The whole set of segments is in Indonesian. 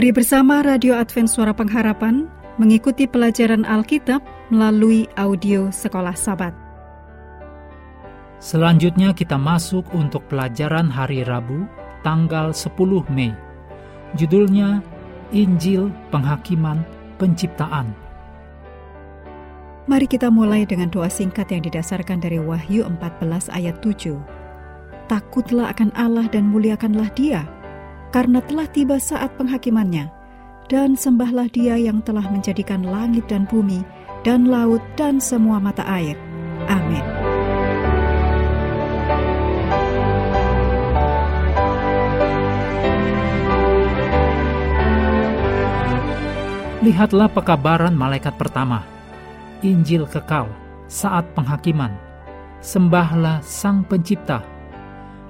Mari bersama Radio Advent Suara Pengharapan mengikuti pelajaran Alkitab melalui audio Sekolah Sabat. Selanjutnya kita masuk untuk pelajaran hari Rabu, tanggal 10 Mei. Judulnya Injil Penghakiman Penciptaan. Mari kita mulai dengan doa singkat yang didasarkan dari Wahyu 14 ayat 7. Takutlah akan Allah dan muliakanlah dia, karena telah tiba saat penghakimannya, dan sembahlah dia yang telah menjadikan langit dan bumi, dan laut dan semua mata air. Amin. Lihatlah pekabaran malaikat pertama, Injil kekal, saat penghakiman. Sembahlah Sang Pencipta.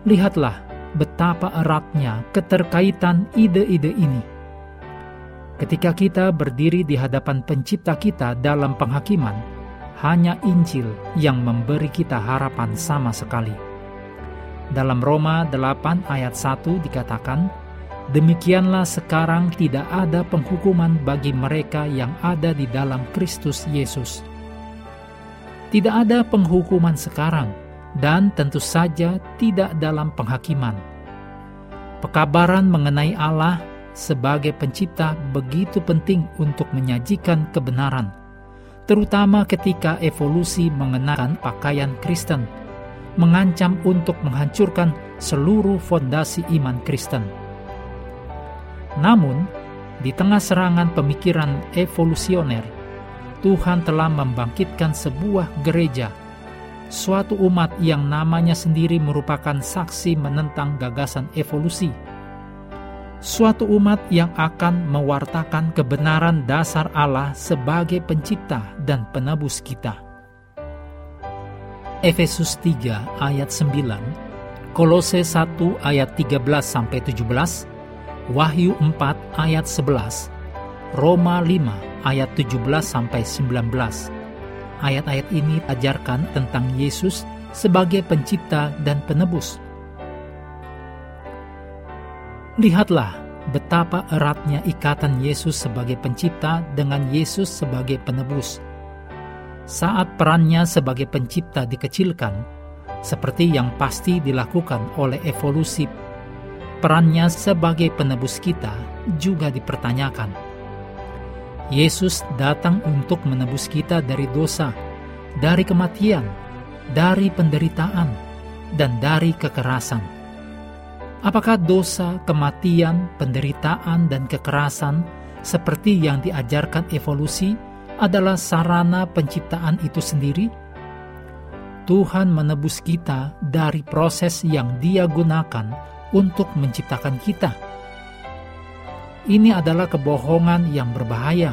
Lihatlah betapa eratnya keterkaitan ide-ide ini. Ketika kita berdiri di hadapan Pencipta kita dalam penghakiman, hanya Injil yang memberi kita harapan sama sekali. Dalam Roma 8 ayat 1 dikatakan, Demikianlah sekarang tidak ada penghukuman bagi mereka yang ada di dalam Kristus Yesus. Tidak ada penghukuman sekarang, dan tentu saja tidak dalam penghakiman. Pekabaran mengenai Allah sebagai pencipta begitu penting untuk menyajikan kebenaran, terutama ketika evolusi mengenakan pakaian Kristen, mengancam untuk menghancurkan seluruh fondasi iman Kristen. Namun, di tengah serangan pemikiran evolusioner, Tuhan telah membangkitkan sebuah gereja suatu umat yang namanya sendiri merupakan saksi menentang gagasan evolusi. Suatu umat yang akan mewartakan kebenaran dasar Allah sebagai pencipta dan penebus kita. Efesus 3 ayat 9, Kolose 1 ayat 13 sampai 17, Wahyu 4 ayat 11, Roma 5 ayat 17 sampai 19, ayat-ayat ini ajarkan tentang Yesus sebagai pencipta dan penebus. Lihatlah betapa eratnya ikatan Yesus sebagai pencipta dengan Yesus sebagai penebus. Saat perannya sebagai pencipta dikecilkan, seperti yang pasti dilakukan oleh evolusi, perannya sebagai penebus kita juga dipertanyakan Yesus datang untuk menebus kita dari dosa, dari kematian, dari penderitaan, dan dari kekerasan. Apakah dosa, kematian, penderitaan, dan kekerasan seperti yang diajarkan evolusi adalah sarana penciptaan itu sendiri? Tuhan menebus kita dari proses yang Dia gunakan untuk menciptakan kita ini adalah kebohongan yang berbahaya.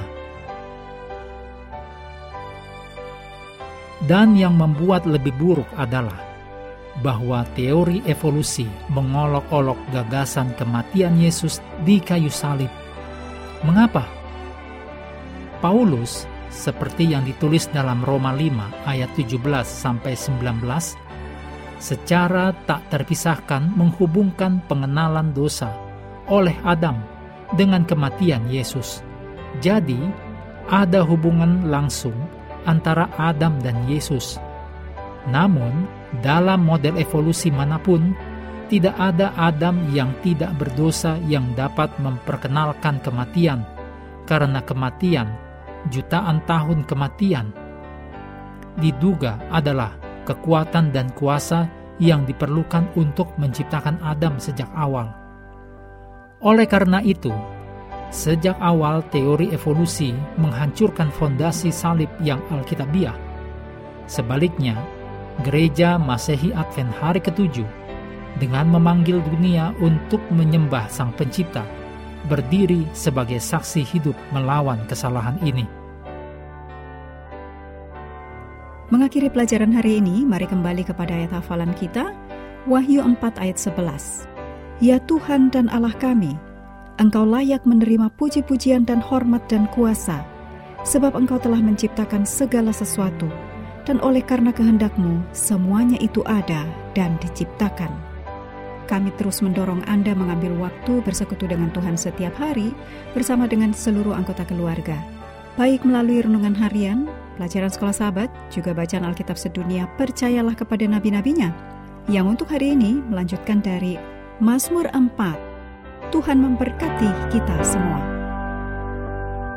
Dan yang membuat lebih buruk adalah bahwa teori evolusi mengolok-olok gagasan kematian Yesus di kayu salib. Mengapa? Paulus, seperti yang ditulis dalam Roma 5 ayat 17 sampai 19, secara tak terpisahkan menghubungkan pengenalan dosa oleh Adam dengan kematian Yesus. Jadi, ada hubungan langsung antara Adam dan Yesus. Namun, dalam model evolusi mana pun, tidak ada Adam yang tidak berdosa yang dapat memperkenalkan kematian, karena kematian, jutaan tahun kematian, diduga adalah kekuatan dan kuasa yang diperlukan untuk menciptakan Adam sejak awal. Oleh karena itu, sejak awal teori evolusi menghancurkan fondasi salib yang alkitabiah. Sebaliknya, gereja Masehi Advent hari ketujuh dengan memanggil dunia untuk menyembah Sang Pencipta, berdiri sebagai saksi hidup melawan kesalahan ini. Mengakhiri pelajaran hari ini, mari kembali kepada ayat hafalan kita, Wahyu 4 ayat 11. Ya Tuhan dan Allah kami, Engkau layak menerima puji-pujian dan hormat dan kuasa, sebab Engkau telah menciptakan segala sesuatu, dan oleh karena kehendakmu semuanya itu ada dan diciptakan. kami terus mendorong Anda mengambil waktu bersekutu dengan Tuhan setiap hari bersama dengan seluruh anggota keluarga. Baik melalui renungan harian, pelajaran sekolah sahabat, juga bacaan Alkitab sedunia, percayalah kepada nabi-nabinya. Yang untuk hari ini melanjutkan dari Mazmur 4. Tuhan memberkati kita semua.